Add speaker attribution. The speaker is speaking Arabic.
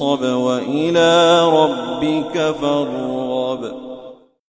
Speaker 1: فانصب وإلى ربك فارغب.